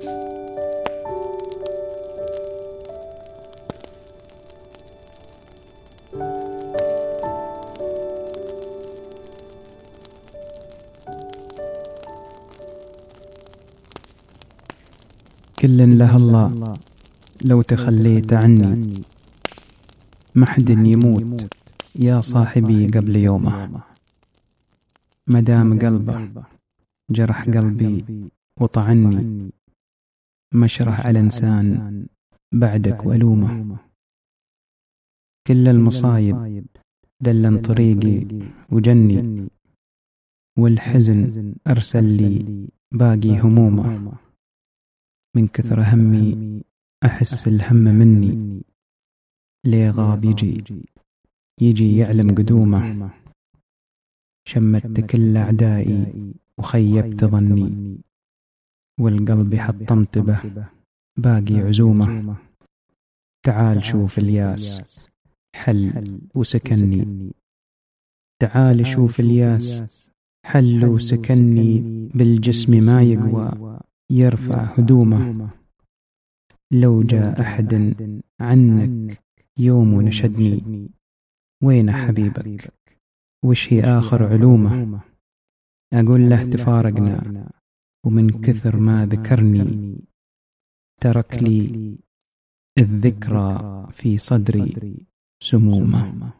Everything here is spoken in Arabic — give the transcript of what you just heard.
كل له الله لو تخليت عني. محد يموت يا صاحبي قبل يومه. مدام قلبه جرح قلبي وطعني. مشرح على إنسان بعدك وألومه. كل المصايب دلن طريقي وجني. والحزن أرسل لي باقي همومه. من كثر همي أحس الهم مني. ليه غاب يجي؟ يجي؟ يعلم قدومه. شمت كل أعدائي وخيبت ظني. والقلب حطمت به باقي عزومة. تعال شوف الياس. حل وسكني. تعال شوف الياس. حل وسكني بالجسم ما يقوى. يرفع هدومه. لو جاء أحد عنك يوم ونشدني وين حبيبك؟ وش هي آخر علومه أقول له تفارقنا. ومن كثر ما ذكرني ترك لي الذكرى في صدري سمومة.